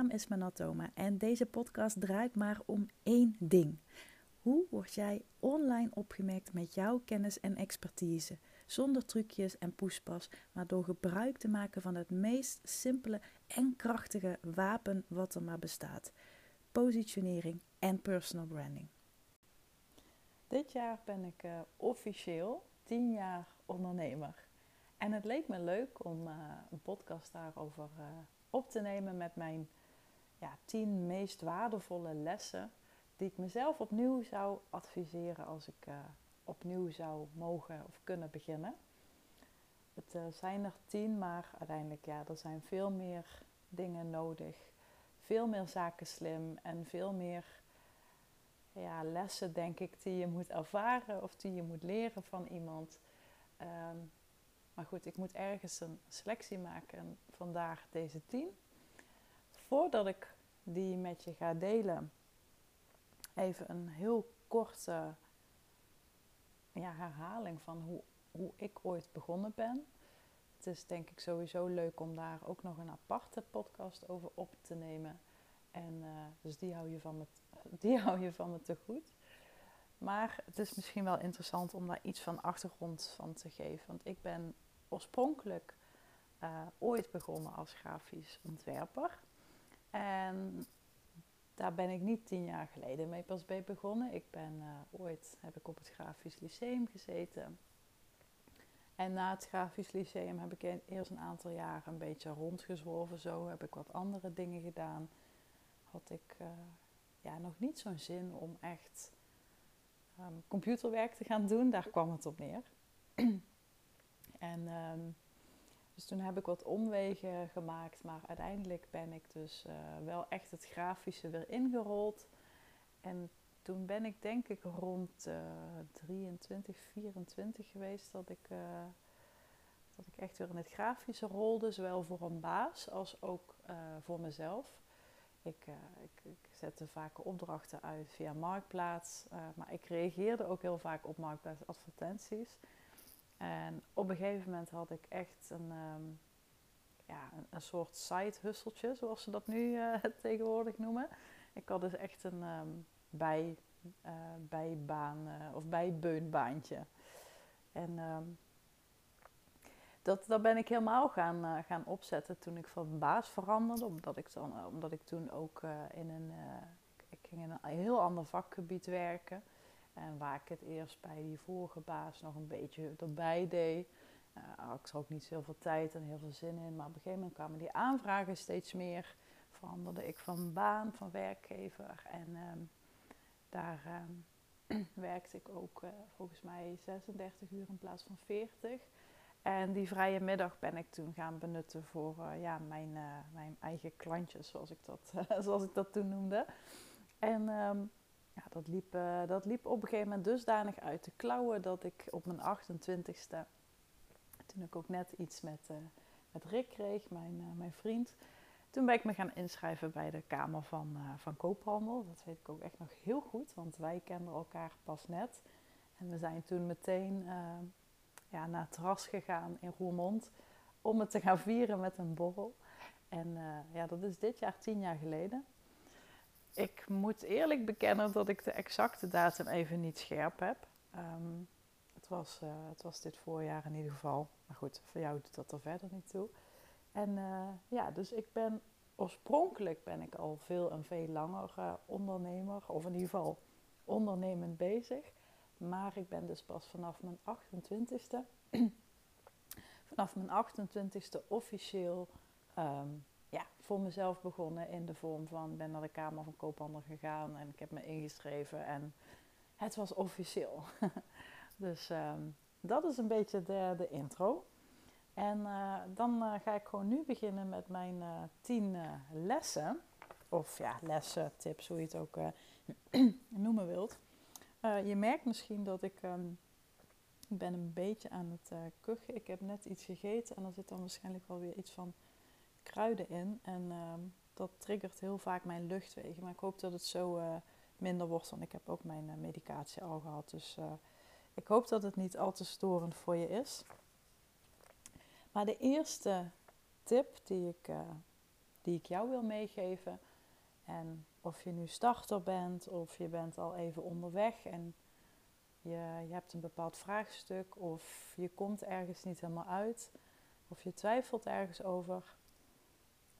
naam is Manatoma en deze podcast draait maar om één ding. Hoe word jij online opgemerkt met jouw kennis en expertise? Zonder trucjes en poespas, maar door gebruik te maken van het meest simpele en krachtige wapen wat er maar bestaat: positionering en personal branding. Dit jaar ben ik uh, officieel 10 jaar ondernemer. En het leek me leuk om uh, een podcast daarover uh, op te nemen met mijn ja, 10 meest waardevolle lessen die ik mezelf opnieuw zou adviseren als ik uh, opnieuw zou mogen of kunnen beginnen. Het uh, zijn er tien, maar uiteindelijk ja, er zijn veel meer dingen nodig. Veel meer zaken slim en veel meer ja, lessen, denk ik, die je moet ervaren of die je moet leren van iemand. Um, maar goed, ik moet ergens een selectie maken en vandaag deze tien. Voordat ik die met je ga delen, even een heel korte ja, herhaling van hoe, hoe ik ooit begonnen ben. Het is denk ik sowieso leuk om daar ook nog een aparte podcast over op te nemen. En uh, dus die hou, je van me, die hou je van me te goed. Maar het is misschien wel interessant om daar iets van achtergrond van te geven. Want ik ben oorspronkelijk uh, ooit begonnen als grafisch ontwerper. En daar ben ik niet tien jaar geleden mee pas bij begonnen. Ik ben uh, ooit heb ik op het Grafisch Lyceum gezeten. En na het Grafisch Lyceum heb ik eerst een aantal jaren een beetje rondgezworven. Zo heb ik wat andere dingen gedaan. Had ik uh, ja, nog niet zo'n zin om echt um, computerwerk te gaan doen. Daar kwam het op neer. en um, dus toen heb ik wat omwegen gemaakt, maar uiteindelijk ben ik dus uh, wel echt het grafische weer ingerold. En toen ben ik denk ik rond uh, 23, 24 geweest dat ik, uh, dat ik echt weer in het grafische rolde, zowel voor een baas als ook voor mezelf. Ik, ik, ik, zette vaak opdrachten uit via Marktplaats, maar ik reageerde ook heel vaak op Marktplaats advertenties. En op een gegeven moment had ik echt een, um, ja, een, een, soort side-husseltje, zoals ze dat nu uh, tegenwoordig noemen. Ik had dus echt een um, bij, uh, bijbaan uh, of bijbeunbaantje. En dat, dat ben ik helemaal gaan, gaan opzetten toen ik van baas veranderde. Omdat ik, dan, omdat ik toen ook in een, ik ging in een heel ander vakgebied werken. En waar ik het eerst bij die vorige baas nog een beetje erbij deed. Uh, had ik er ook niet zoveel tijd en heel veel zin in. Maar op een gegeven moment kwamen die aanvragen steeds meer. Veranderde ik van baan, van werkgever. En um, daar um, werkte ik ook uh, volgens mij 36 uur in plaats van 40. En die vrije middag ben ik toen gaan benutten voor uh, ja, mijn, mijn eigen klantjes, zoals ik dat, zoals ik dat toen noemde. En um, ja, dat, liep, uh, dat liep op een gegeven moment dusdanig uit de klauwen dat ik op mijn 28ste, toen ik ook net iets met, uh, met Rick kreeg, mijn, uh, mijn vriend, toen ben ik me gaan inschrijven bij de Kamer van, van Koophandel. Dat weet ik ook echt nog heel goed, want wij kenden elkaar pas net. En we zijn toen meteen ja, naar het terras gegaan in Roermond om het te gaan vieren met een borrel. En ja, dat is dit jaar tien jaar geleden ik moet eerlijk bekennen dat ik de exacte datum even niet scherp heb. Um, het, was, uh, het was dit voorjaar in ieder geval. Maar goed, voor jou doet dat er verder niet toe. En uh, ja, dus ik ben oorspronkelijk ben ik al veel en veel langer uh, ondernemer. Of in ieder geval ondernemend bezig. Maar ik ben dus pas vanaf mijn 28ste. vanaf mijn 28ste officieel um, ja, voor mezelf begonnen in de vorm van ben naar de Kamer van Koophandel gegaan en ik heb me ingeschreven en het was officieel. dus um, dat is een beetje de, de intro. En uh, dan uh, ga ik gewoon nu beginnen met mijn uh, tien lessen. Of ja, lessen, tips, hoe je het ook noemen wilt. je merkt misschien dat ik, um, ik ben een beetje aan het kuchen. Ik heb net iets gegeten en er zit dan waarschijnlijk wel weer iets van kruiden in. En uh, dat triggert heel vaak mijn luchtwegen. Maar ik hoop dat het zo uh, minder wordt, want ik heb ook mijn uh, medicatie al gehad. Dus eh, ik hoop dat het niet al te storend voor je is. Maar de eerste tip die ik die ik jou wil meegeven. En of je nu starter bent of je bent al even onderweg en je, je hebt een bepaald vraagstuk of je komt ergens niet helemaal uit of je twijfelt ergens over.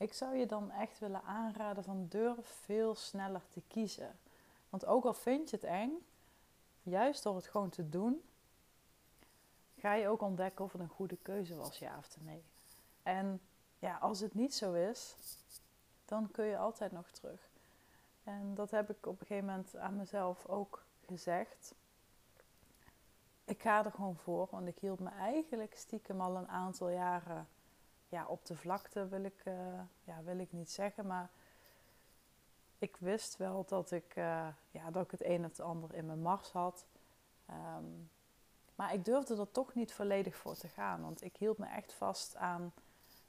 Ik zou je dan echt willen aanraden van durf veel sneller te kiezen. Want ook al vind je het eng, juist door het gewoon te doen, ga je ook ontdekken of het een goede keuze was, ja of nee. En ja, als het niet zo is, dan kun je altijd nog terug. En dat heb ik op een gegeven moment aan mezelf ook gezegd. Ik ga er gewoon voor, want ik hield me eigenlijk stiekem al een aantal jaren ja, op de vlakte, wil ik, uh, ja, wil ik niet zeggen. Maar ik wist wel dat ik, uh, ja, dat ik het een of het ander in mijn mars had. Um, maar ik durfde er toch niet volledig voor te gaan. Want ik hield me echt vast aan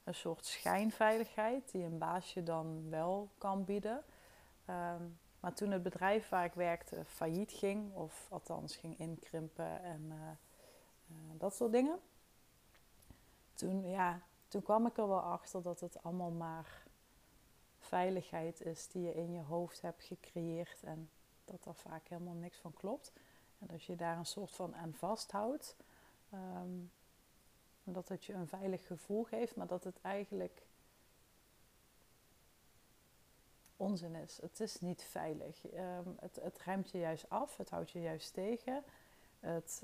een soort schijnveiligheid die een baasje dan wel kan bieden. Um, maar toen het bedrijf waar ik werkte failliet ging, of althans ging inkrimpen en uh, dat soort dingen. Toen, ja, toen kwam ik er wel achter dat het allemaal maar veiligheid is die je in je hoofd hebt gecreëerd en dat er vaak helemaal niks van klopt. En als je daar een soort van aan vasthoudt, um, dat het je een veilig gevoel geeft, maar dat het eigenlijk onzin is. Het is niet veilig. Um, het, het remt je juist af, het houdt je juist tegen. Het,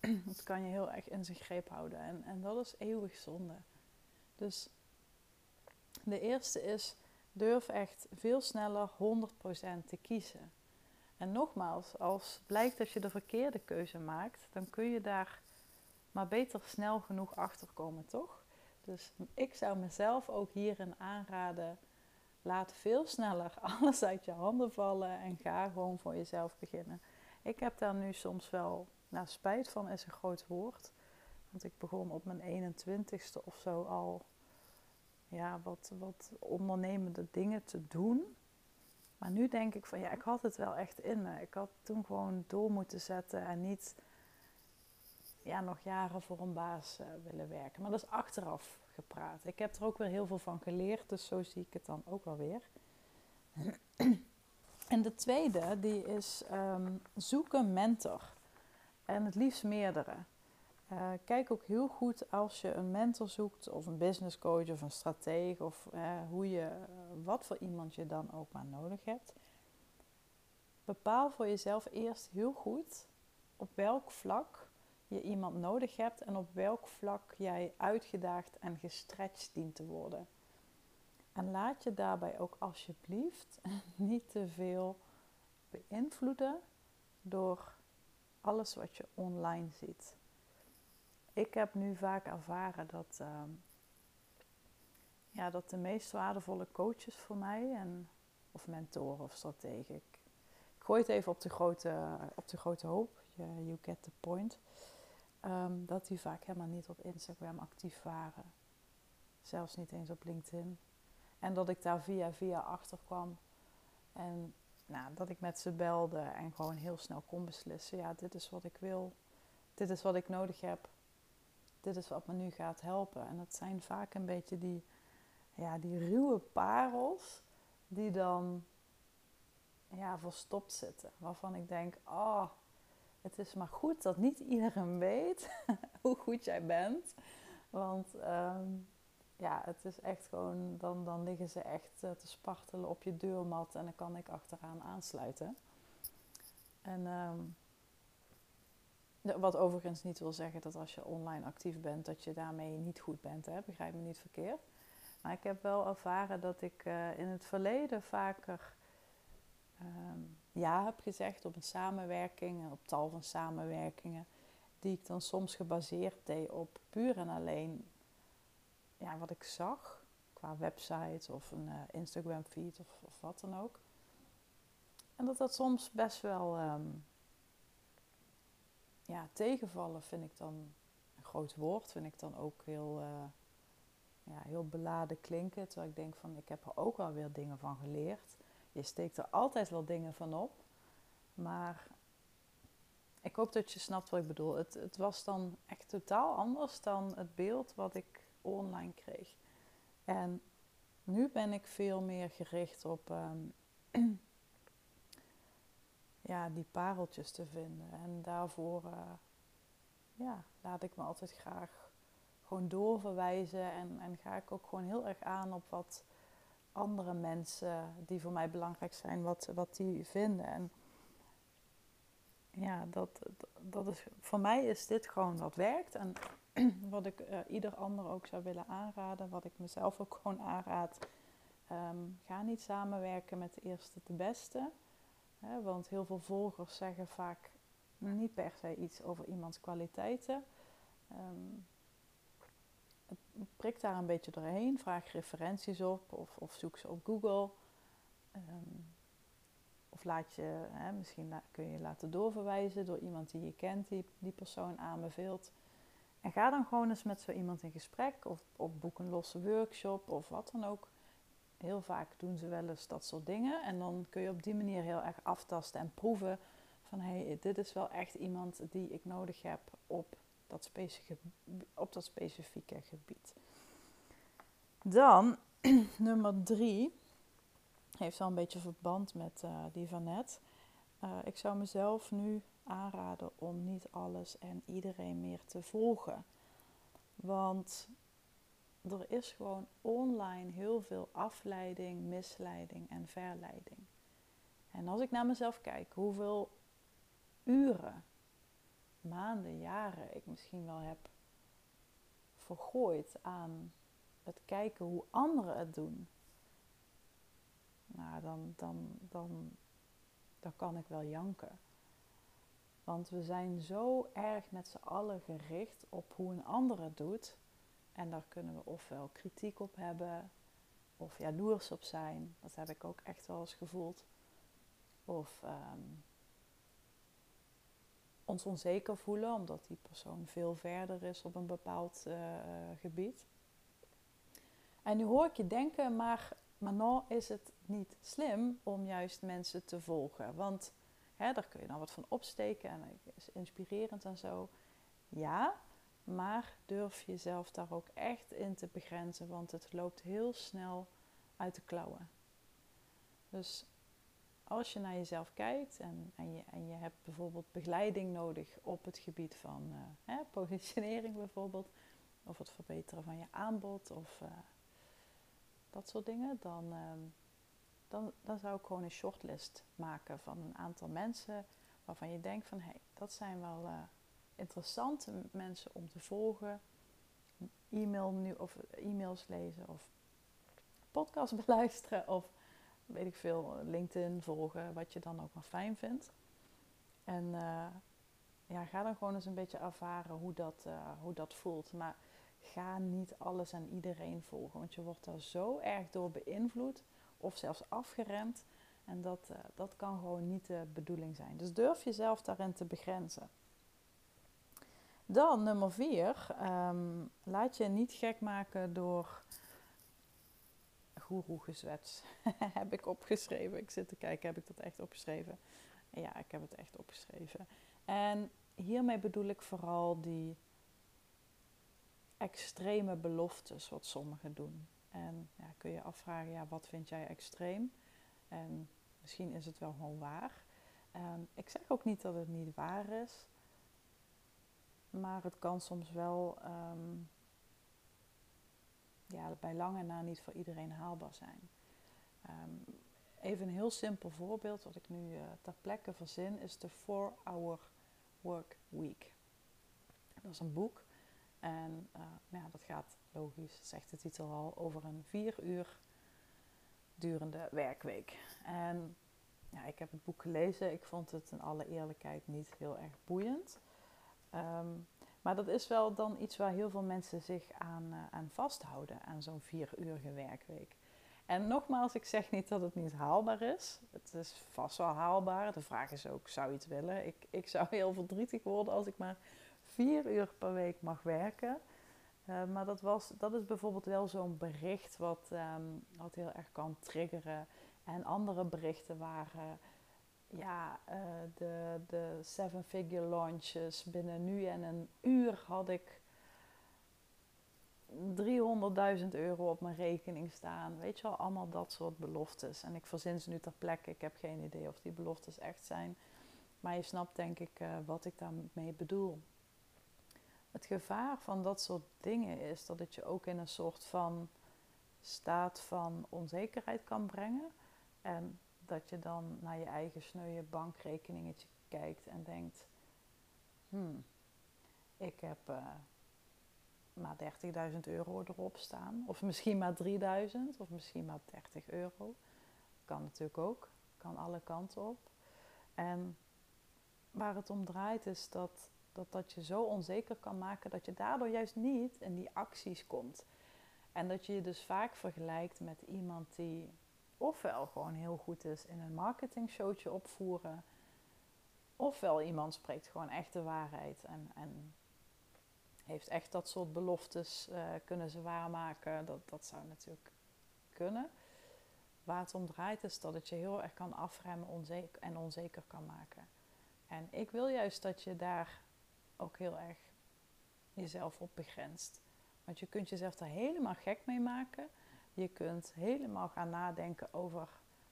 het kan je heel erg in zijn greep houden. En, en dat is eeuwig zonde. Dus de eerste is, durf echt veel sneller 100% te kiezen. En nogmaals, als blijkt dat je de verkeerde keuze maakt, dan kun je daar maar beter snel genoeg achter komen, toch? Dus ik zou mezelf ook hierin aanraden: laat veel sneller alles uit je handen vallen en ga gewoon voor jezelf beginnen. Ik heb daar nu soms wel, nou, spijt van is een groot woord. Ik begon op mijn 21ste of zo al ja, wat, wat ondernemende dingen te doen. Maar nu denk ik van ja, ik had het wel echt in me. Ik had toen gewoon door moeten zetten en niet ja, nog jaren voor een baas uh, willen werken. Maar dat is achteraf gepraat. Ik heb er ook weer heel veel van geleerd, dus zo zie ik het dan ook wel weer. en de tweede, die is um, mentor. En het liefst meerdere. Uh, kijk ook heel goed als je een mentor zoekt, of een business coach of een stratege, of uh, hoe je, wat voor iemand je dan ook maar nodig hebt. Bepaal voor jezelf eerst heel goed op welk vlak je iemand nodig hebt en op welk vlak jij uitgedaagd en gestretched dient te worden. En laat je daarbij ook alsjeblieft niet te veel beïnvloeden door alles wat je online ziet ik heb nu vaak ervaren dat, uh, ja, dat de meest waardevolle coaches voor mij, en, of mentoren of strategen, ik, ik gooi het even op de grote, op de grote hoop, you get the point, um, dat die vaak helemaal niet op Instagram actief waren. Zelfs niet eens op LinkedIn. En dat ik daar via via achter kwam. En nou, dat ik met ze belde en gewoon heel snel kon beslissen: ja, dit is wat ik wil, dit is wat ik nodig heb dit is wat me nu gaat helpen. En dat zijn vaak een beetje die, ja, die ruwe parels die dan ja, verstopt zitten. Waarvan ik denk, oh, het is maar goed dat niet iedereen weet hoe goed jij bent. Want um, ja, het is echt gewoon, dan, dan liggen ze echt uh, te spartelen op je deurmat en dan kan ik achteraan aansluiten. En um, wat overigens niet wil zeggen dat als je online actief bent, dat je daarmee niet goed bent. Hè? Begrijp me niet verkeerd. Maar ik heb wel ervaren dat ik uh, in het verleden vaker uh, ja heb gezegd op een samenwerking, op tal van samenwerkingen, die ik dan soms gebaseerd deed op puur en alleen ja, wat ik zag qua website of een uh, Instagram feed of, wat dan ook. En dat dat soms best wel um, ja, tegenvallen vind ik dan een groot woord. Vind ik dan ook heel, uh, ja, heel beladen klinken. Terwijl ik denk van ik heb er ook wel weer dingen van geleerd. Je steekt er altijd wel dingen van op. Maar ik hoop dat je snapt wat ik bedoel. Het, het was dan echt totaal anders dan het beeld wat ik online kreeg. En nu ben ik veel meer gericht op ehm, ja, die pareltjes te vinden. En daarvoor uh, ja, laat ik me altijd graag gewoon doorverwijzen. En, en ga ik ook gewoon heel erg aan op wat andere mensen die voor mij belangrijk zijn, wat, wat die vinden. En ja, dat, dat is, voor mij is dit gewoon wat werkt. En wat ik uh, ieder ander ook zou willen aanraden, wat ik mezelf ook gewoon aanraad. Ehm, ga niet samenwerken met de eerste de beste. Want heel veel volgers zeggen vaak niet per se iets over iemands kwaliteiten. Um, prik daar een beetje doorheen. Vraag referenties op of, of zoek ze op Google. Um, of laat je, misschien kun je je laten doorverwijzen door iemand die je kent, die die persoon aanbeveelt. En ga dan gewoon eens met zo iemand in gesprek of, of boek een losse workshop of wat dan ook. Heel vaak doen ze wel eens dat soort dingen. En dan kun je op die manier heel erg aftasten en proeven van hé, hey, dit is wel echt iemand die ik nodig heb op dat, specifieke, op dat specifieke gebied. Dan nummer drie heeft wel een beetje verband met uh, die van net. Uh, ik zou mezelf nu aanraden om niet alles en iedereen meer te volgen. Want er is gewoon online heel veel afleiding, misleiding en verleiding. En als ik naar mezelf kijk, hoeveel uren, maanden, jaren ik misschien wel heb vergooid aan het kijken hoe anderen het doen nou, dan, dan, dan, dan kan ik wel janken. Want we zijn zo erg met z'n allen gericht op hoe een ander het doet. En daar kunnen we ofwel kritiek op hebben, of jaloers op zijn. Dat heb ik ook echt wel eens gevoeld. Of ehm, ons onzeker voelen, omdat die persoon veel verder is op een bepaald uh, gebied. En nu hoor ik je denken, maar nou is het niet slim om juist mensen te volgen. Want hè, daar kun je dan wat van opsteken en is inspirerend en zo. Ja, maar durf jezelf daar ook echt in te begrenzen, want het loopt heel snel uit de klauwen. Dus als je naar jezelf kijkt en, en, je, en je hebt bijvoorbeeld begeleiding nodig op het gebied van hè, positionering bijvoorbeeld, of het verbeteren van je aanbod of uh, dat soort dingen, dan, ehm, dan, dan zou ik gewoon een shortlist maken van een aantal mensen waarvan je denkt van hé, hey, dat zijn wel uh, interessante mensen om te volgen. E-mail nu, of e-mails lezen of podcast beluisteren of weet ik veel, LinkedIn volgen, wat je dan ook maar fijn vindt. En uh, ja, ga dan gewoon eens een beetje ervaren hoe dat, uh, hoe dat voelt. Maar ga niet alles en iedereen volgen. Want je wordt daar zo erg door beïnvloed of zelfs afgeremd. En dat, dat kan gewoon niet de bedoeling zijn. Dus durf jezelf daarin te begrenzen. Dan nummer vier. Um, laat je niet gek maken door goeroegezwets. heb ik opgeschreven. Ik zit te kijken, heb ik dat echt opgeschreven? Ja, ik heb het echt opgeschreven. En hiermee bedoel ik vooral die extreme beloftes wat sommigen doen. En ja, kun je afvragen, ja, wat vind jij extreem? En misschien is het wel gewoon waar. Um, ik zeg ook niet dat het niet waar is, maar het kan soms wel um, ja, bij lange na niet voor iedereen haalbaar zijn. Um, even een heel simpel voorbeeld wat ik nu uh, ter plekke verzin is de 4-Hour Work Week. Dat is een boek en uh, ja, dat gaat logisch, zegt de titel al, over een vier uur durende werkweek. En ja, ik heb het boek gelezen. Ik vond het in alle eerlijkheid niet heel erg boeiend. Um, maar dat is wel dan iets waar heel veel mensen zich aan, uh, aan vasthouden, aan zo'n vier uurige werkweek. En nogmaals, ik zeg niet dat het niet haalbaar is. Het is vast wel haalbaar. De vraag is ook, zou je het willen? Ik, ik zou heel verdrietig worden als ik maar vier uur per week mag werken. Uh, maar dat, was, dat is bijvoorbeeld wel zo'n bericht wat, um, wat heel erg kan triggeren. En andere berichten waren ja, uh, de, de seven figure launches binnen nu en een uur had ik 300.000 euro op mijn rekening staan. Weet je wel, allemaal dat soort beloftes. En ik verzin ze nu ter plekke. Ik heb geen idee of die beloftes echt zijn. Maar je snapt denk ik uh, wat ik daarmee bedoel. Het gevaar van dat soort dingen is dat het je ook in een soort van staat van onzekerheid kan brengen. En dat je dan naar je eigen sneuwe bankrekeningetje kijkt en denkt: hmm, ik heb uh, maar 30.000 euro erop staan. Of misschien maar 3.000 of misschien maar 30 euro. Kan natuurlijk ook, kan alle kanten op. En waar het om draait is dat, dat dat je zo onzeker kan maken dat je daardoor juist niet in die acties komt. En dat je je dus vaak vergelijkt met iemand die ofwel gewoon heel goed is in een marketingshowtje opvoeren, ofwel iemand spreekt gewoon echt de waarheid en, en heeft echt dat soort beloftes uh, kunnen ze waarmaken. Dat, dat zou natuurlijk kunnen. Waar het om draait is dat het je heel erg kan afremmen onzeker, en onzeker kan maken. En ik wil juist dat je daar ook heel erg jezelf op begrenst. Want je kunt jezelf daar helemaal gek mee maken. Je kunt helemaal gaan nadenken over,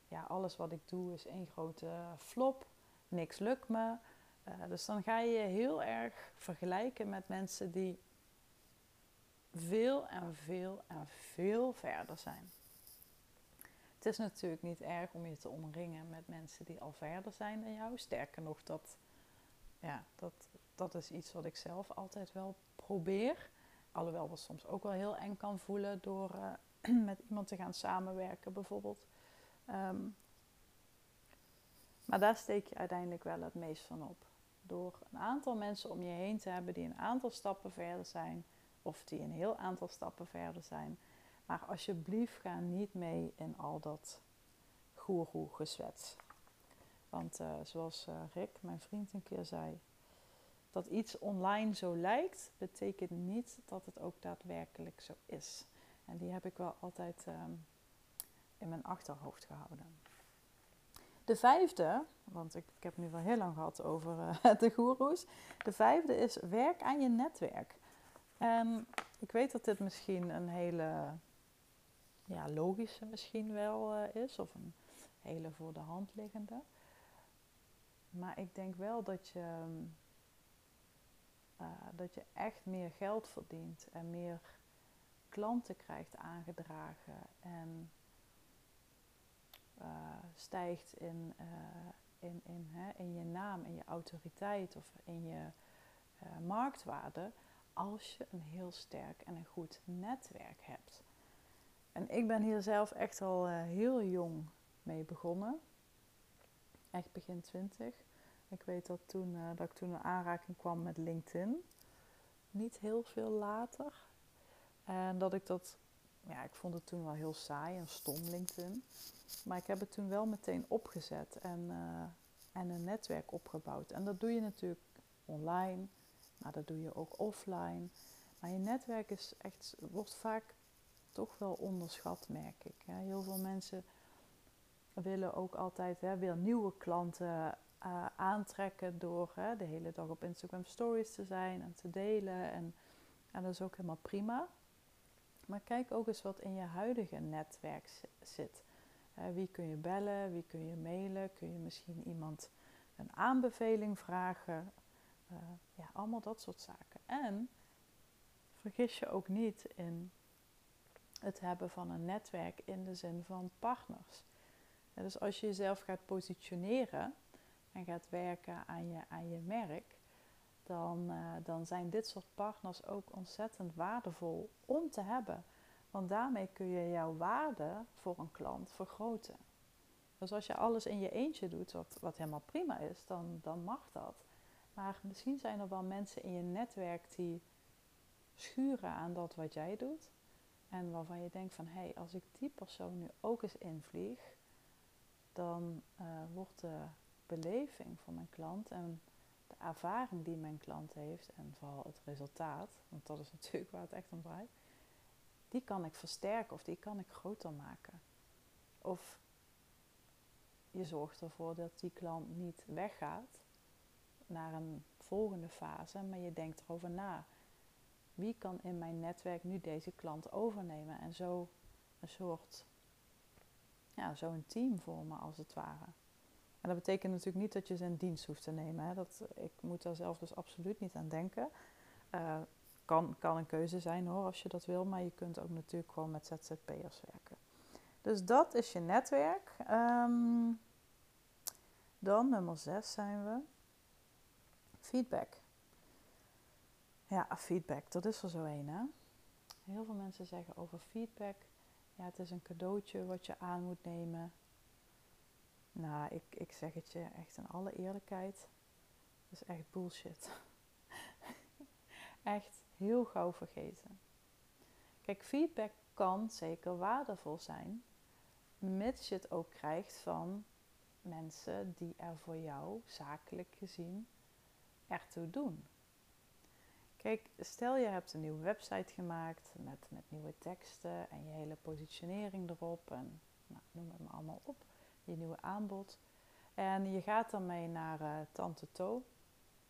ja, alles wat ik doe is één grote flop. Niks lukt me. Uh, dus dan ga je je heel erg vergelijken met mensen die veel en veel en veel verder zijn. Het is natuurlijk niet erg om je te omringen met mensen die al verder zijn dan jou. Sterker nog, dat, ja, dat, dat is iets wat ik zelf altijd wel probeer. Alhoewel dat soms ook wel heel eng kan voelen door uh, met iemand te gaan samenwerken, bijvoorbeeld. Um, maar daar steek je uiteindelijk wel het meest van op. Door een aantal mensen om je heen te hebben die een aantal stappen verder zijn, of die een heel aantal stappen verder zijn. Maar alsjeblieft ga niet mee in al dat goeroe-gezwets. Want uh, zoals uh, Rick, mijn vriend, een keer zei, dat iets online zo lijkt, betekent niet dat het ook daadwerkelijk zo is. En die heb ik wel altijd um, in mijn achterhoofd gehouden. De vijfde, want ik, heb nu wel heel lang gehad over uh, de goeroes. De vijfde is werk aan je netwerk. En ik weet dat dit misschien een hele ja, logische misschien wel uh, is, of een hele voor de hand liggende. Maar ik denk wel dat je, uh, dat je echt meer geld verdient en meer klanten krijgt aangedragen en uh, stijgt in, in, in, hè, in je naam, in je autoriteit of in je marktwaarde als je een heel sterk en een goed netwerk hebt. En ik ben hier zelf echt al heel jong mee begonnen. Echt begin 20. Ik weet dat, toen, dat ik toen in aanraking kwam met LinkedIn. Niet heel veel later. En dat ik dat, ja, ik vond het toen wel heel saai en stom LinkedIn. Maar ik heb het toen wel meteen opgezet en, uh, en een netwerk opgebouwd. En dat doe je natuurlijk online, maar dat doe je ook offline. Maar je netwerk is echt, wordt vaak toch wel onderschat, merk ik. Heel veel mensen willen ook altijd hè, weer nieuwe klanten uh, aantrekken door hè, de hele dag op Instagram stories te zijn en te delen. En, en dat is ook helemaal prima. Maar kijk ook eens wat in je huidige netwerk zit. wie kun je bellen, wie kun je mailen, kun je misschien iemand een aanbeveling vragen. Uh, ja, allemaal dat soort zaken. En vergis je ook niet in het hebben van een netwerk in de zin van partners. dus als je jezelf gaat positioneren en gaat werken aan je, aan je merk, dan, uh, dan zijn dit soort partners ook ontzettend waardevol om te hebben. Want daarmee kun je jouw waarde voor een klant vergroten. Dus als je alles in je eentje doet, wat, wat helemaal prima is, dan, dan mag dat. Maar misschien zijn er wel mensen in je netwerk die schuren aan dat wat jij doet. En waarvan je denkt van hé, hey, als ik die persoon nu ook eens invlieg, dan uh, wordt de beleving van mijn klant en de ervaring die mijn klant heeft en vooral het resultaat, want dat is natuurlijk waar het echt om draait, die kan ik versterken of die kan ik groter maken. Of je zorgt ervoor dat die klant niet weggaat naar een volgende fase, maar je denkt erover na Wie kan in mijn netwerk nu deze klant overnemen? En zo een soort, ja, zo'n team vormen als het ware. En dat betekent natuurlijk niet dat je ze in dienst hoeft te nemen. Hè. Dat, ik moet daar zelf dus absoluut niet aan denken. Uh, kan, kan een keuze zijn hoor, als je dat wil. Maar je kunt ook natuurlijk gewoon met ZZP'ers werken. Dus dat is je netwerk. Um, dan nummer 6 zijn we. Feedback. Ja, feedback, dat is er zo een hè. Heel veel mensen zeggen over feedback. Ja, het is een cadeautje wat je aan moet nemen. Nou, ik, ik zeg het je echt in alle eerlijkheid. Dat is echt bullshit. echt heel gauw vergeten. Kijk, feedback kan zeker waardevol zijn, mits je het ook krijgt van mensen die er voor jou zakelijk gezien ertoe doen. Kijk, stel je hebt een nieuwe website gemaakt met, met nieuwe teksten en je hele positionering erop en nou, noem het maar allemaal op, je nieuwe aanbod. En je gaat daarmee naar uh, Tante To.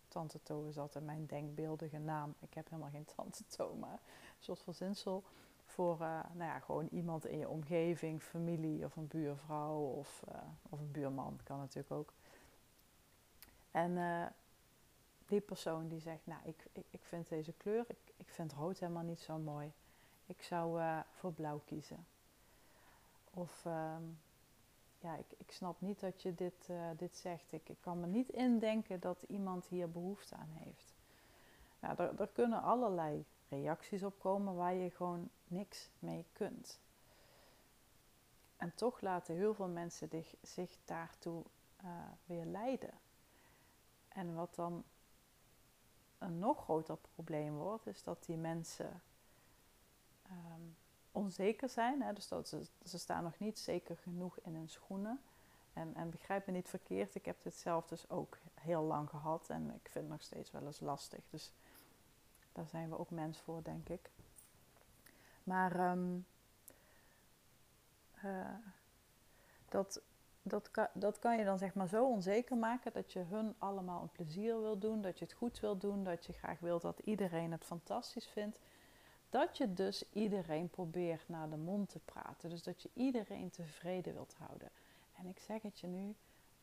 Tante To is altijd mijn denkbeeldige naam. Ik heb helemaal geen Tante To, maar een soort verzinsel voor uh, nou ja, gewoon iemand in je omgeving, familie of een buurvrouw of, uh, of een buurman, kan natuurlijk ook. En die persoon die zegt, nou ik, ik, ik vind deze kleur, ik, ik vind rood helemaal niet zo mooi. Ik zou voor blauw kiezen. Of um, ja, ik, ik snap niet dat je dit, dit zegt. Ik, ik kan me niet indenken dat iemand hier behoefte aan heeft. Nou, er, er kunnen allerlei reacties op komen waar je gewoon niks mee kunt. En toch laten heel veel mensen zich, zich daartoe uh, weer leiden. En wat dan een nog groter probleem wordt, is dat die mensen um, onzeker zijn. Hè? Dus dat ze, ze staan nog niet zeker genoeg in hun schoenen. En, en begrijp me niet verkeerd, ik heb dit zelf dus ook heel lang gehad en ik vind het nog steeds wel eens lastig. Dus daar zijn we ook mens voor, denk ik. Maar um, uh, dat, dat, kan, dat kan je dan zeg maar zo onzeker maken dat je hun allemaal een plezier wil doen, dat je het goed wil doen, dat je graag wilt dat iedereen het fantastisch vindt. Dat je dus iedereen probeert naar de mond te praten. Dus dat je iedereen tevreden wilt houden. En ik zeg het je nu,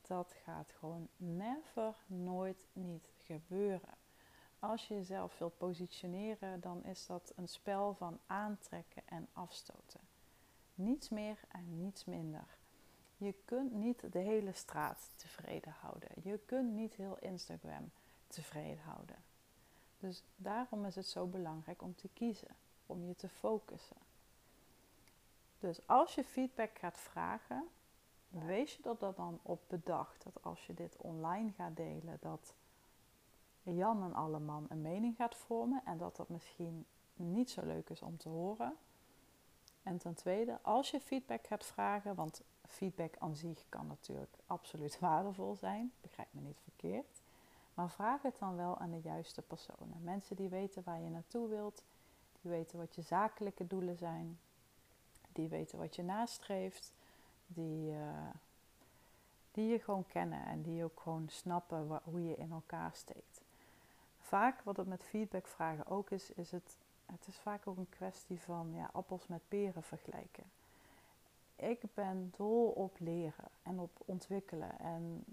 dat gaat gewoon never, nooit niet gebeuren. Als je jezelf wilt positioneren, dan is dat een spel van aantrekken en afstoten. Niets meer en niets minder. Je kunt niet de hele straat tevreden houden. Je kunt niet heel Instagram tevreden houden. Dus daarom is het zo belangrijk om te kiezen, om je te focussen. Dus als je feedback gaat vragen, wees je er dan op bedacht dat als je dit online gaat delen, dat Jan en alle man een mening gaat vormen en dat dat misschien niet zo leuk is om te horen. En ten tweede, als je feedback gaat vragen, want feedback aan zich kan natuurlijk absoluut waardevol zijn, begrijp me niet verkeerd, maar vraag het dan wel aan de juiste personen. Mensen die weten waar je naartoe wilt, die weten wat je zakelijke doelen zijn, die weten wat je nastreeft, die, uh, die je gewoon kennen en die ook gewoon snappen hoe je in elkaar steekt vaak wat het met feedback vragen ook is, is het, het is vaak ook een kwestie van ja, appels met peren vergelijken. Ik ben dol op leren en op ontwikkelen. En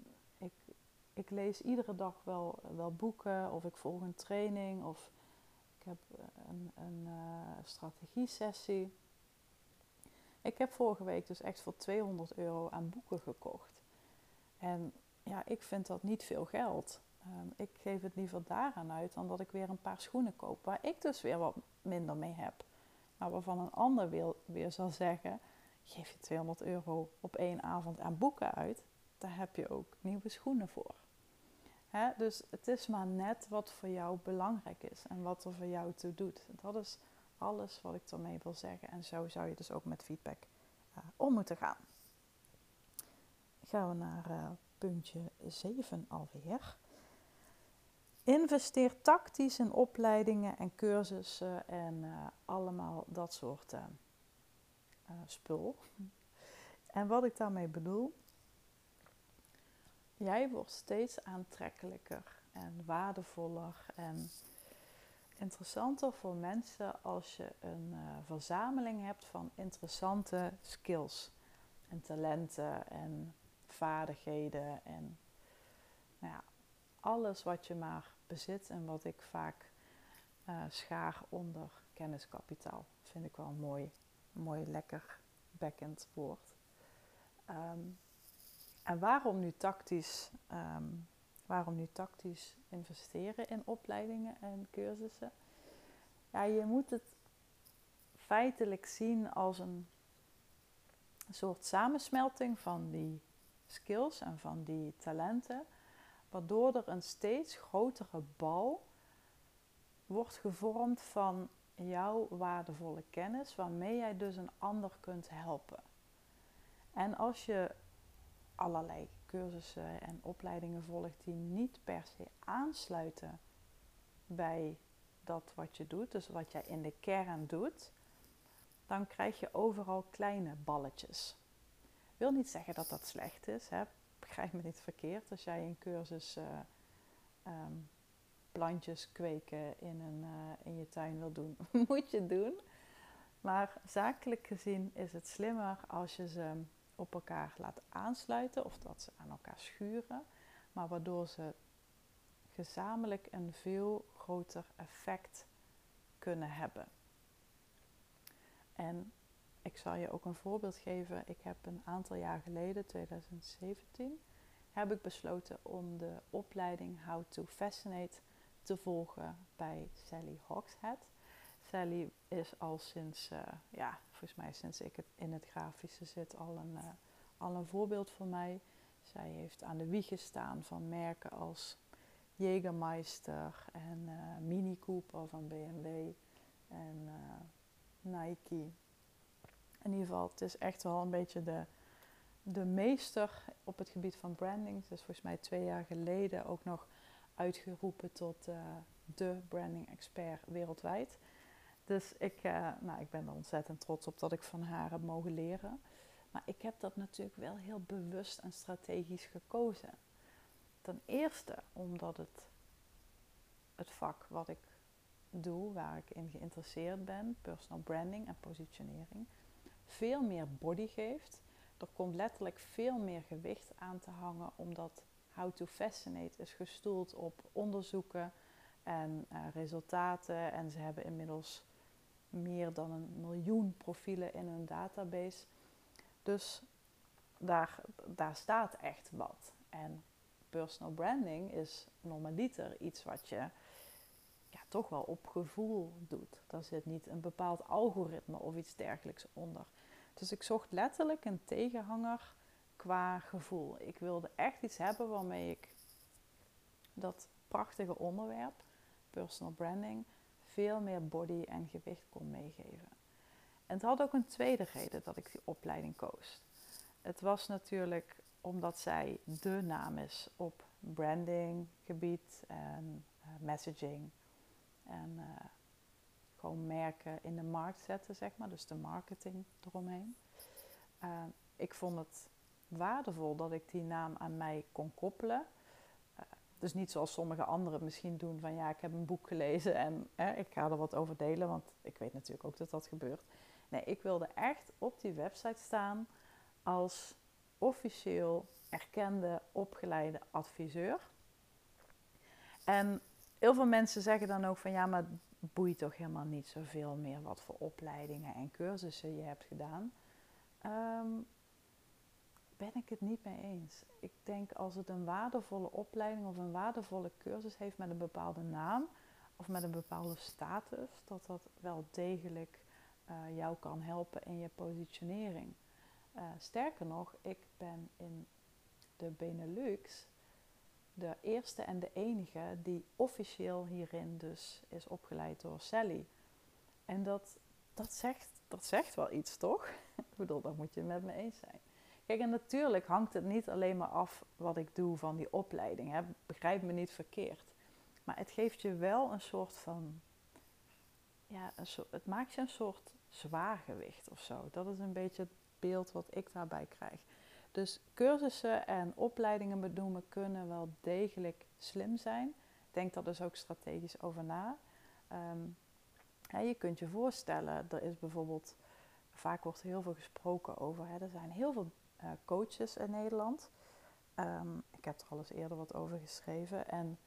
ik, lees iedere dag wel, wel boeken of ik volg een training of ik heb een, een uh, strategie-sessie. Ik heb vorige week dus echt voor 200 euro aan boeken gekocht. En ja, ik vind dat niet veel geld. Ehm, ik geef het liever daaraan uit dan dat ik weer een paar schoenen koop waar ik dus weer wat minder mee heb. Maar waarvan een ander weer, weer zal zeggen: geef je 200 euro op één avond aan boeken uit, daar heb je ook nieuwe schoenen voor. Dus het is maar net wat voor jou belangrijk is en wat er voor jou toe doet. Dat is alles wat ik ermee wil zeggen. En zo zou je dus ook met feedback uh, om moeten gaan. Gaan we naar uh, puntje 7 alweer. Investeer tactisch in opleidingen en cursussen en uh, allemaal dat soort spul. En wat ik daarmee bedoel, jij wordt steeds aantrekkelijker en waardevoller en interessanter voor mensen als je een uh, verzameling hebt van interessante skills en talenten en vaardigheden en nou ja, alles wat je maar bezit en wat ik vaak uh, schaar onder kenniskapitaal. Vind ik wel een mooi, mooi lekker backend woord. Um, en waarom nu tactisch, um, waarom nu tactisch investeren in opleidingen en cursussen? Ja, je moet het feitelijk zien als een soort samensmelting van die skills en van die talenten, waardoor er een steeds grotere bal wordt gevormd van jouw waardevolle kennis, waarmee jij dus een ander kunt helpen. En als je allerlei cursussen en opleidingen volgt die niet per se aansluiten bij dat wat je doet, dus wat jij in de kern doet, dan krijg je overal kleine balletjes. Wil niet zeggen dat dat slecht is, hè? begrijp me niet verkeerd. Als jij een cursus uh, um, plantjes kweken in, een, uh, in je tuin wil doen, moet je doen. Maar zakelijk gezien is het slimmer als je ze op elkaar laat aansluiten of dat ze aan elkaar schuren, maar waardoor ze gezamenlijk een veel groter effect kunnen hebben. En ik zal je ook een voorbeeld geven. Ik heb een aantal jaar geleden, 2017, heb ik besloten om de opleiding How to Fascinate te volgen bij Sally Hawkshead. Sally is al sinds, uh, ja, volgens mij sinds ik het in het grafische zit, al een, uh, al een voorbeeld voor mij. Zij heeft aan de wieg gestaan van merken als Jägermeister en uh, Mini Cooper van BMW en Nike. In ieder geval, het is echt wel een beetje de, de meester op het gebied van branding. Ze is volgens mij twee jaar geleden ook nog uitgeroepen tot de branding expert wereldwijd. Dus ik, uh, nou, ik ben er ontzettend trots op dat ik van haar heb mogen leren. Maar ik heb dat natuurlijk wel heel bewust en strategisch gekozen. Ten eerste omdat het, het vak wat ik doe, waar ik in geïnteresseerd ben, personal branding en positionering, veel meer body geeft. Er komt letterlijk veel meer gewicht aan te hangen, omdat How to Fascinate is gestoeld op onderzoeken en uh, resultaten. En ze hebben inmiddels meer dan een miljoen profielen in hun database. Dus daar, daar staat echt wat. En personal branding is normaliter iets wat je ja, toch wel op gevoel doet. Daar zit niet een bepaald algoritme of iets dergelijks onder. Dus ik zocht letterlijk een tegenhanger qua gevoel. Ik wilde echt iets hebben waarmee ik dat prachtige onderwerp, personal branding, veel meer body en gewicht kon meegeven. En het had ook een tweede reden dat ik die opleiding koos. Het was natuurlijk omdat zij de naam is op branding gebied en uh, messaging. En uh, gewoon merken in de markt zetten, zeg maar. Dus de marketing eromheen. Uh, ik vond het waardevol dat ik die naam aan mij kon koppelen. Dus niet zoals sommige anderen misschien doen van ja, ik heb een boek gelezen en hè, ik ga er wat over delen, want ik weet natuurlijk ook dat dat gebeurt. Nee, ik wilde echt op die website staan als officieel erkende, opgeleide adviseur. En heel veel mensen zeggen dan ook van ja, maar boeit toch helemaal niet zoveel meer wat voor opleidingen en cursussen je hebt gedaan. Um, ben ik het niet mee eens. Ik denk als het een waardevolle opleiding of een waardevolle cursus heeft met een bepaalde naam of met een bepaalde status, dat dat wel degelijk uh, jou kan helpen in je positionering. Uh, sterker nog, ik ben in de Benelux de eerste en de enige die officieel hierin dus is opgeleid door Sally. En dat, dat, zegt, dat zegt wel iets, toch? ik bedoel, dat moet je met me eens zijn. Kijk, en natuurlijk hangt het niet alleen maar af wat ik doe van die opleiding. Hè. Begrijp me niet verkeerd. Maar het geeft je wel een soort van. Ja, een het maakt je een soort zwaargewicht of zo. Dat is een beetje het beeld wat ik daarbij krijg. Dus cursussen en opleidingen benoemen kunnen wel degelijk slim zijn. Denk daar dus ook strategisch over na. Ehm, je kunt je voorstellen, er is bijvoorbeeld, vaak wordt er heel veel gesproken over, hè, er zijn heel veel uh, coaches in Nederland. Ehm, ik heb er al eens eerder wat over geschreven en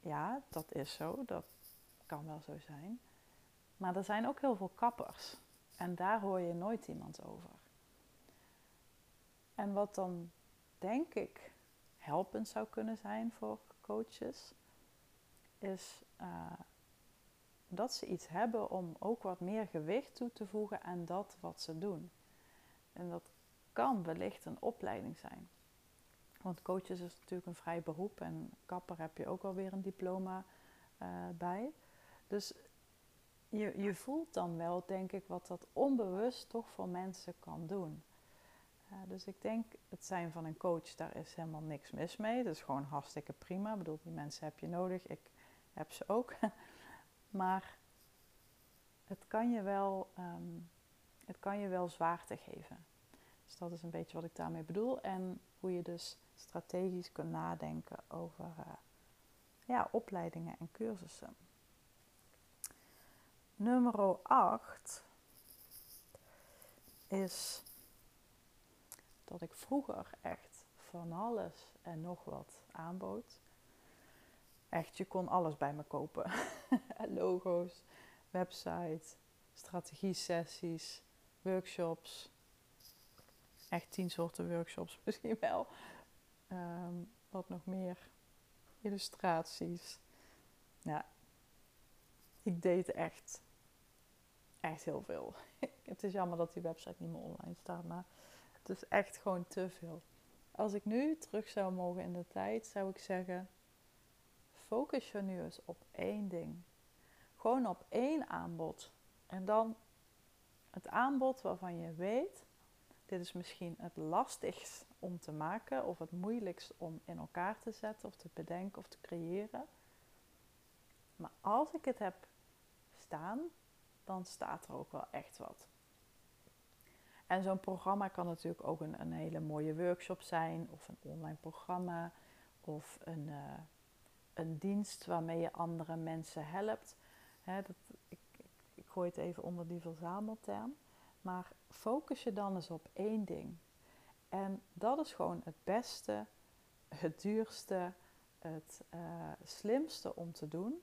ja, dat is zo, dat kan wel zo zijn. Maar er zijn ook heel veel kappers en daar hoor je nooit iemand over. En wat dan denk ik helpend zou kunnen zijn voor coaches, is uh, dat ze iets hebben om ook wat meer gewicht toe te voegen aan dat wat ze doen. En dat kan wellicht een opleiding zijn. Want coaches is natuurlijk een vrij beroep en kapper heb je ook alweer een diploma uh, bij. Dus je, je voelt dan wel, denk ik, wat dat onbewust toch voor mensen kan doen. Uh, dus ik denk, het zijn van een coach, daar is helemaal niks mis mee. Dat is gewoon hartstikke prima. Ik bedoel, die mensen heb je nodig. Ik heb ze ook. maar het kan je wel, um, het kan je wel zwaarte geven. Dus dat is een beetje wat ik daarmee bedoel. En hoe je dus strategisch kunt nadenken over uh, ja, opleidingen en cursussen. Nummer 8 is dat ik vroeger echt van alles en nog wat aanbood. Echt, je kon alles bij me kopen. Logo's, website, strategie-sessies, workshops. Echt tien soorten workshops misschien wel. Ehm, wat nog meer? Illustraties. Ja, ik deed echt, echt heel veel. het is jammer dat die website niet meer online staat, maar het is echt gewoon te veel. Als ik nu terug zou mogen in de tijd, zou ik zeggen: focus je nu eens op één ding. Gewoon op één aanbod. En dan het aanbod waarvan je weet, dit is misschien het lastigst om te maken of het moeilijkst om in elkaar te zetten of te bedenken of te creëren. Maar als ik het heb staan, dan staat er ook wel echt wat. En zo'n programma kan natuurlijk ook een, een, hele mooie workshop zijn, of een online programma, of een, uh, een dienst waarmee je andere mensen helpt. dat, ik, ik, ik gooi het even onder die verzamelterm. Maar focus je dan eens op één ding. En dat is gewoon het beste, het duurste, het uh, slimste om te doen.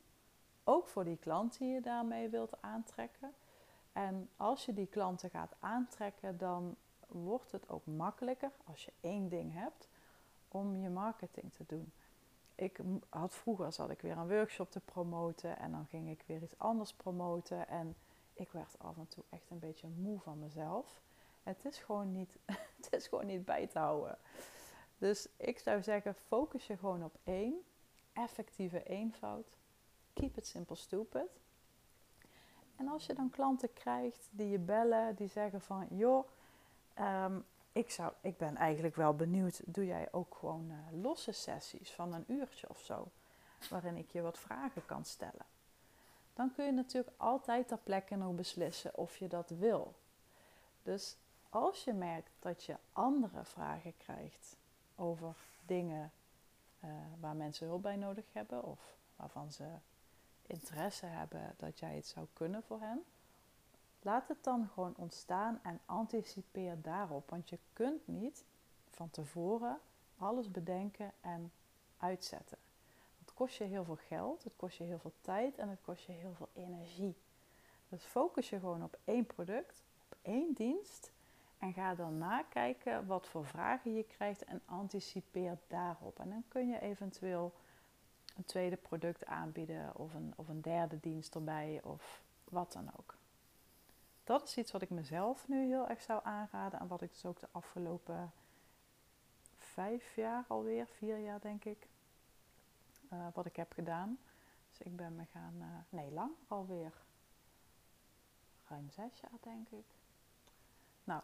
Ook voor die klant die je daarmee wilt aantrekken. En als je die klanten gaat aantrekken, dan wordt het ook makkelijker als je één ding hebt om je marketing te doen. Ik had vroeger zat ik weer een workshop te promoten en dan ging ik weer iets anders promoten en ik werd af en toe echt een beetje moe van mezelf. Het is gewoon niet, het is gewoon niet bij te houden. Dus ik zou zeggen, focus je gewoon op één. Effectieve eenvoud. Keep it simple stupid. En als je dan klanten krijgt die je bellen, die zeggen van... joh, ehm, ik, zou, ik ben eigenlijk wel benieuwd, doe jij ook gewoon uh, losse sessies van een uurtje of zo? Waarin ik je wat vragen kan stellen. Dan kun je natuurlijk altijd ter plekke nog beslissen of je dat wil. Dus als je merkt dat je andere vragen krijgt over dingen uh, waar mensen hulp bij nodig hebben of waarvan ze interesse hebben dat jij het zou kunnen voor hen, laat het dan gewoon ontstaan en anticipeer daarop. Want je kunt niet van tevoren alles bedenken en uitzetten. Kost je heel veel geld, het kost je heel veel tijd en het kost je heel veel energie. Dus focus je gewoon op één product, op één dienst en ga dan nakijken wat voor vragen je krijgt en anticipeer daarop. En dan kun je eventueel een tweede product aanbieden of een, of een derde dienst erbij of wat dan ook. Dat is iets wat ik mezelf nu heel erg zou aanraden en wat ik dus ook de afgelopen vijf jaar alweer, vier jaar denk ik, uh, wat ik heb gedaan. Dus ik ben me gaan, uh, nee lang alweer, ruim zes jaar denk ik. Nou,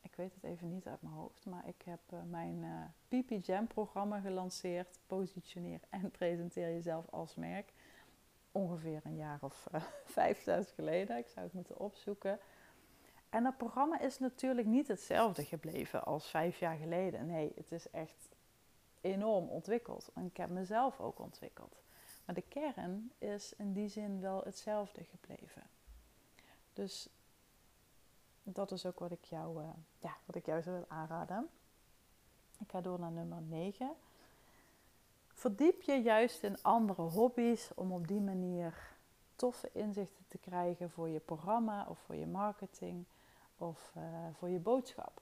ik weet het even niet uit mijn hoofd, maar ik heb uh, mijn PP Jam programma gelanceerd. Positioneer en presenteer jezelf als merk. Ongeveer een jaar of vijf, zes geleden. Ik zou het moeten opzoeken. En dat programma is natuurlijk niet hetzelfde gebleven als vijf jaar geleden. Nee, het is echt enorm ontwikkeld. En ik heb mezelf ook ontwikkeld. Maar de kern is in die zin wel hetzelfde gebleven. Dus dat is ook wat ik jou, uh, ja, wat ik jou zou willen aanraden. Ik ga door naar nummer 9. Verdiep je juist in andere hobby's om op die manier toffe inzichten te krijgen voor je programma of voor je marketing of uh, voor je boodschap.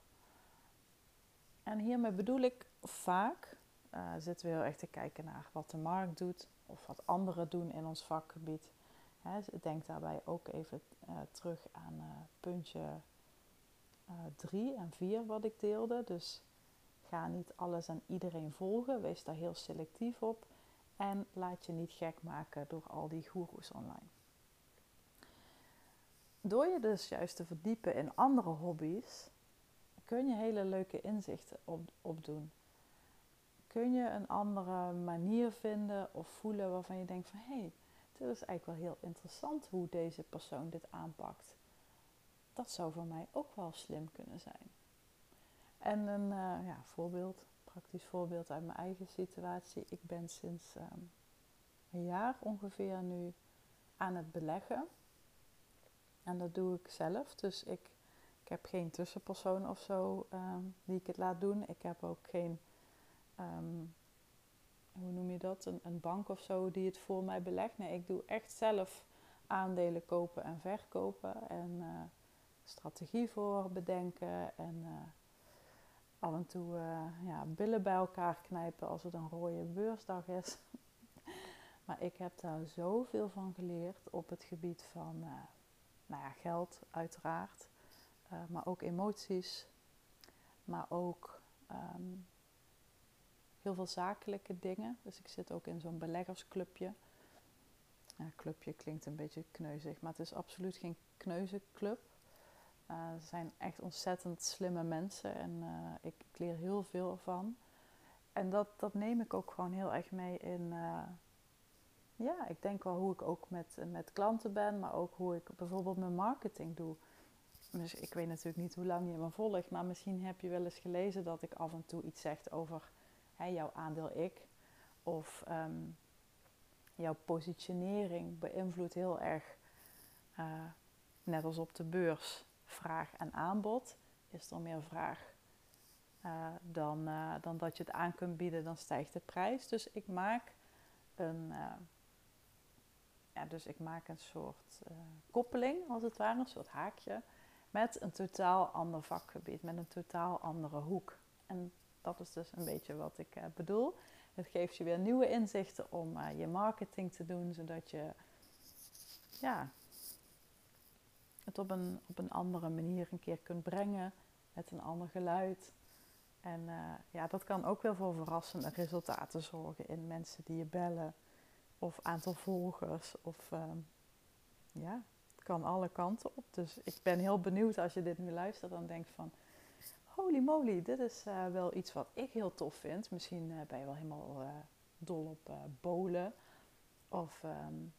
En hiermee bedoel ik vaak, uh, zitten we heel erg te kijken naar wat de markt doet of wat anderen doen in ons vakgebied. Hè, denk daarbij ook even uh, terug aan puntje 3 en 4 wat ik deelde. Dus ga niet alles aan iedereen volgen, wees daar heel selectief op en laat je niet gek maken door al die goeroes online. Door je dus juist te verdiepen in andere hobby's, kun je hele leuke inzichten op, opdoen. Kun je een andere manier vinden of voelen waarvan je denkt van hé, hey, dit is eigenlijk wel heel interessant hoe deze persoon dit aanpakt. Dat zou voor mij ook wel slim kunnen zijn. En een uh, ja, voorbeeld, praktisch voorbeeld uit mijn eigen situatie. Ik ben sinds um, een jaar ongeveer nu aan het beleggen. En dat doe ik zelf. Dus ik, ik heb geen tussenpersoon of zo um, die ik het laat doen. Ik heb ook geen, um, hoe noem je dat, een, bank of zo die het voor mij belegt. Nee, ik doe echt zelf aandelen kopen en verkopen. En uh, strategie voor bedenken. En uh, af en toe uh, ja, billen bij elkaar knijpen als het een rode beursdag is. maar ik heb daar zoveel van geleerd op het gebied van nou ja, geld uiteraard, maar ook emoties, maar ook um, heel veel zakelijke dingen. Dus ik zit ook in zo'n beleggersclubje. Ja, clubje klinkt een beetje kneuzig, maar het is absoluut geen kneuzenclub. Uh, er zijn echt ontzettend slimme mensen en uh, ik, leer heel veel ervan. En dat, dat neem ik ook gewoon heel erg mee in, ja, ik denk wel hoe ik ook met, met klanten ben, maar ook hoe ik bijvoorbeeld mijn marketing doe. Dus ik weet natuurlijk niet hoe lang je me volgt, maar misschien heb je wel eens gelezen dat ik af en toe iets zeg over jouw aandeel ik. Of um, jouw positionering beïnvloedt heel erg, uh, net als op de beurs, vraag en aanbod. Is er meer vraag uh, dan, uh, dan dat je het aan kunt bieden, dan stijgt de prijs. Dus ik maak een ja, dus ik maak een soort koppeling, als het ware, een soort haakje, met een totaal ander vakgebied, met een totaal andere hoek. En dat is dus een beetje wat ik uh, bedoel. Het geeft je weer nieuwe inzichten om uh, je marketing te doen, zodat je ja, het op een, op een andere manier een keer kunt brengen, met een ander geluid. En ja, dat kan ook wel voor verrassende resultaten zorgen in mensen die je bellen of aantal volgers. Of ehm, ja, het kan alle kanten op. Dus ik ben heel benieuwd als je dit nu luistert en denkt van... Holy moly, dit is uh, wel iets wat ik heel tof vind. Misschien uh, ben je wel helemaal uh, dol op bolen. Of um,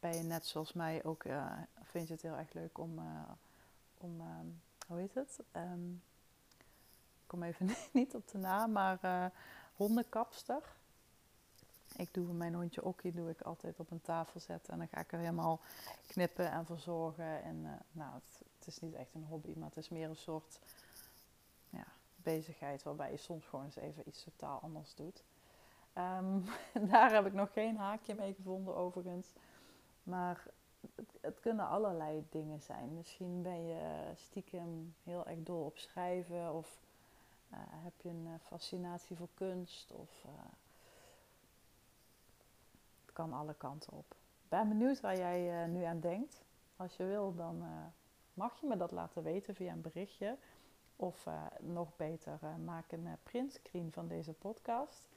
ben je net zoals mij ook... vind je het heel erg leuk om... om um, hoe heet het? ik kom even niet op de naam, maar hondenkapster ik doe mijn hondje Okkie doe ik altijd op een tafel zetten. En dan ga ik er helemaal knippen en verzorgen. En nou, het, is niet echt een hobby, maar het is meer een soort bezigheid waarbij je soms gewoon eens even iets totaal anders doet. Um, daar heb ik nog geen haakje mee gevonden overigens. Maar het, het, kunnen allerlei dingen zijn. Misschien ben je stiekem heel erg dol op schrijven of uh, heb je een eh, fascinatie voor kunst of kan alle kanten op. Ik ben benieuwd waar jij nu aan denkt. Als je wil, dan mag je me dat laten weten via een berichtje. Of uh, nog beter, maak een printscreen van deze podcast.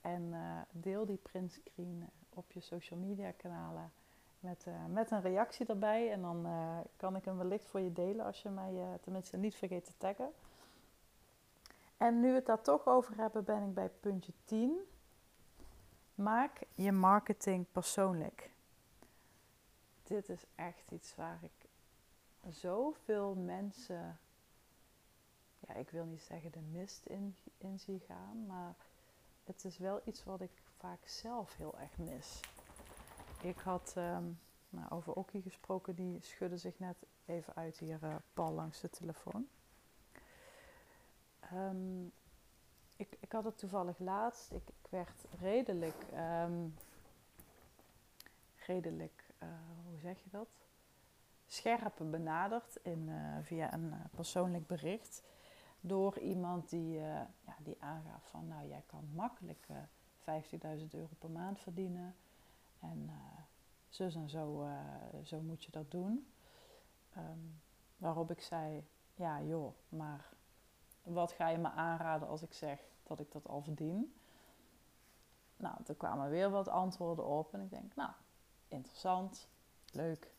En deel die printscreen op je social media kanalen met, met een reactie erbij. En dan kan ik hem wellicht voor je delen als je mij tenminste niet vergeet te taggen. En nu we het daar toch over hebben, ben ik bij puntje 10. Maak je marketing persoonlijk. Dit is echt iets waar ik zoveel mensen, ja, ik wil niet zeggen de mist in, in zie gaan, maar het is wel iets wat ik vaak zelf heel erg mis. Ik had ehm, nou, over Okkie gesproken, die schudde zich net even uit hier, uh, Paul, langs de telefoon. Ehm, ik, ik had het toevallig laatst. Ik, ik werd redelijk, um, redelijk, uh, hoe zeg je dat? Scherp benaderd in, uh, via een persoonlijk bericht door iemand die, uh, ja, die aangaf van, nou jij kan makkelijk uh, 50.000 euro per maand verdienen. En uh, zus en zo, zo moet je dat doen. Um, waarop ik zei, ja joh, maar wat ga je me aanraden als ik zeg dat ik dat al verdien? Nou, er kwamen weer wat antwoorden op en ik denk, nou, interessant, leuk.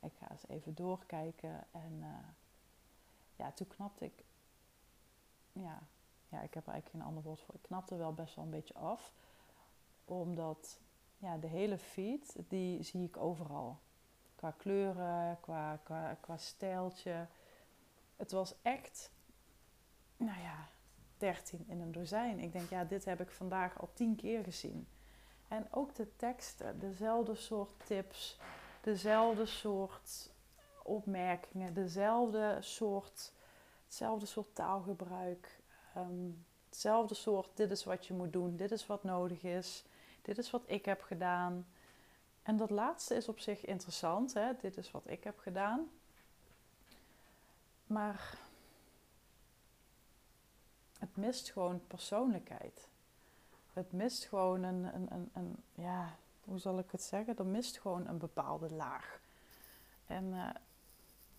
Ik ga eens even doorkijken en ja, toen knapte ik ja, ja, ik heb er eigenlijk geen ander woord voor. Ik knapte wel best wel een beetje af. Omdat ja, de hele feed, die zie ik overal. Qua kleuren, qua, qua, qua stijltje. Het was echt, nou ja, 13 in een dozijn. Ik denk, ja, dit heb ik vandaag al tien keer gezien. En ook de teksten, dezelfde soort tips, dezelfde soort opmerkingen, dezelfde soort hetzelfde soort taalgebruik, um, hetzelfde soort dit is wat je moet doen, dit is wat nodig is, dit is wat ik heb gedaan. En dat laatste is op zich interessant, hè? dit is wat ik heb gedaan. Maar het mist gewoon persoonlijkheid. Het mist gewoon een, een, een, een ja, hoe zal ik het zeggen? Er mist gewoon een bepaalde laag. En uh,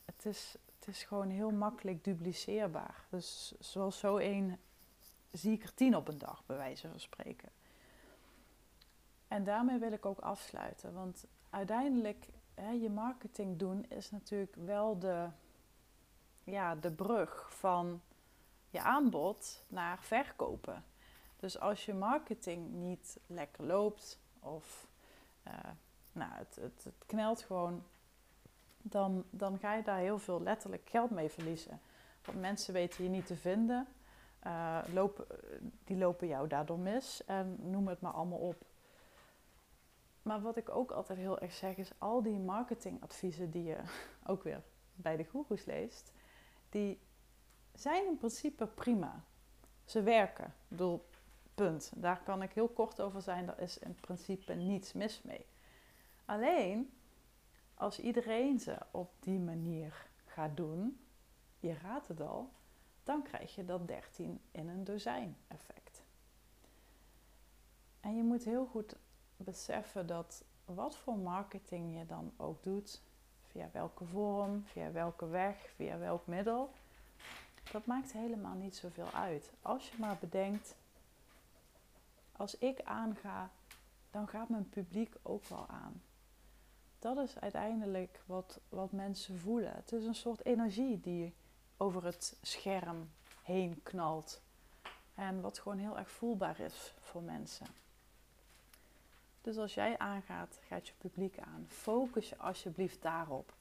het is, is gewoon heel makkelijk dupliceerbaar. Dus zoals zo één zie ik er tien op een dag, bij wijze van spreken. En daarmee wil ik ook afsluiten. Want uiteindelijk, hè, je marketing doen is natuurlijk wel de, ja, de brug van je aanbod naar verkopen. Dus als je marketing niet lekker loopt of uh, nou, het, het, het knelt gewoon dan, dan ga je daar heel veel letterlijk geld mee verliezen. Want mensen weten je niet te vinden, uh, lopen, die lopen jou daardoor mis en noem het maar allemaal op. Maar wat ik ook altijd heel erg zeg is, al die marketingadviezen die je ook weer bij de goeroes leest, die zijn in principe prima. Ze werken. Ik punt. Daar kan ik heel kort over zijn. Daar is in principe niets mis mee. Alleen, als iedereen ze op die manier gaat doen, je raadt het al, dan krijg je dat 13 in een dozijn effect. En je moet heel goed beseffen dat wat voor marketing je dan ook doet, via welke vorm, via welke weg, via welk middel, dat maakt helemaal niet zoveel uit. Als je maar bedenkt, als ik aanga, dan gaat mijn publiek ook wel aan dat is uiteindelijk wat, wat mensen voelen. Het is een soort energie die over het scherm heen knalt. En wat gewoon heel erg voelbaar is voor mensen. Dus als jij aangaat, gaat je publiek aan. Focus je alsjeblieft daarop.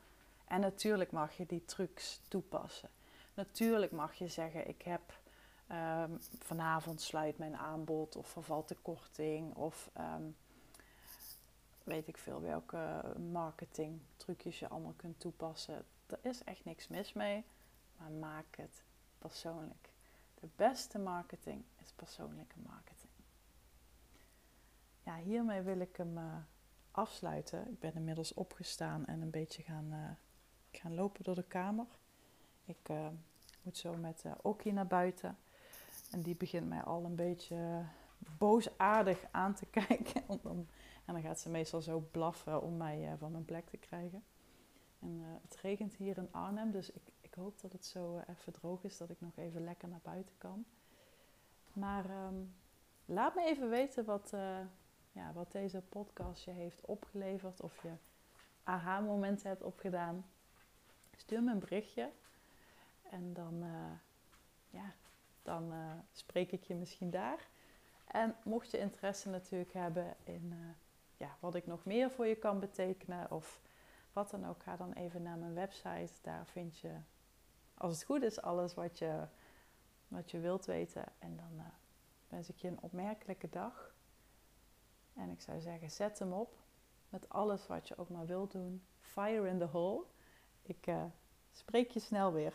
En natuurlijk mag je die trucs toepassen. Natuurlijk mag je zeggen: Ik heb um, vanavond sluit mijn aanbod, of vervalt de korting, of um, weet ik veel welke marketing trucjes je allemaal kunt toepassen. Er is echt niks mis mee, maar maak het persoonlijk. De beste marketing is persoonlijke marketing. Ja, hiermee wil ik hem uh, afsluiten. Ik ben inmiddels opgestaan en een beetje gaan, uh, gaan lopen door de kamer. Ik uh, moet zo met Okkie naar buiten. En die begint mij al een beetje boosaardig aan te kijken. En dan gaat ze meestal zo blaffen om mij uh, van mijn plek te krijgen. En uh, het regent hier in Arnhem, dus ik, ik hoop dat het zo uh, even droog is dat ik nog even lekker naar buiten kan. Maar um, laat me even weten wat, ja, wat deze podcast je heeft opgeleverd. Of je aha-momenten hebt opgedaan. Stuur me een berichtje. En dan, ja, dan spreek ik je misschien daar. En mocht je interesse natuurlijk hebben in ja, wat ik nog meer voor je kan betekenen of wat dan ook, ga dan even naar mijn website. Daar vind je, als het goed is, alles wat je, wat je wilt weten. En dan uh, wens ik je een opmerkelijke dag. En ik zou zeggen, zet hem op met alles wat je ook maar wilt doen. Fire in the hole. Ik uh, spreek je snel weer.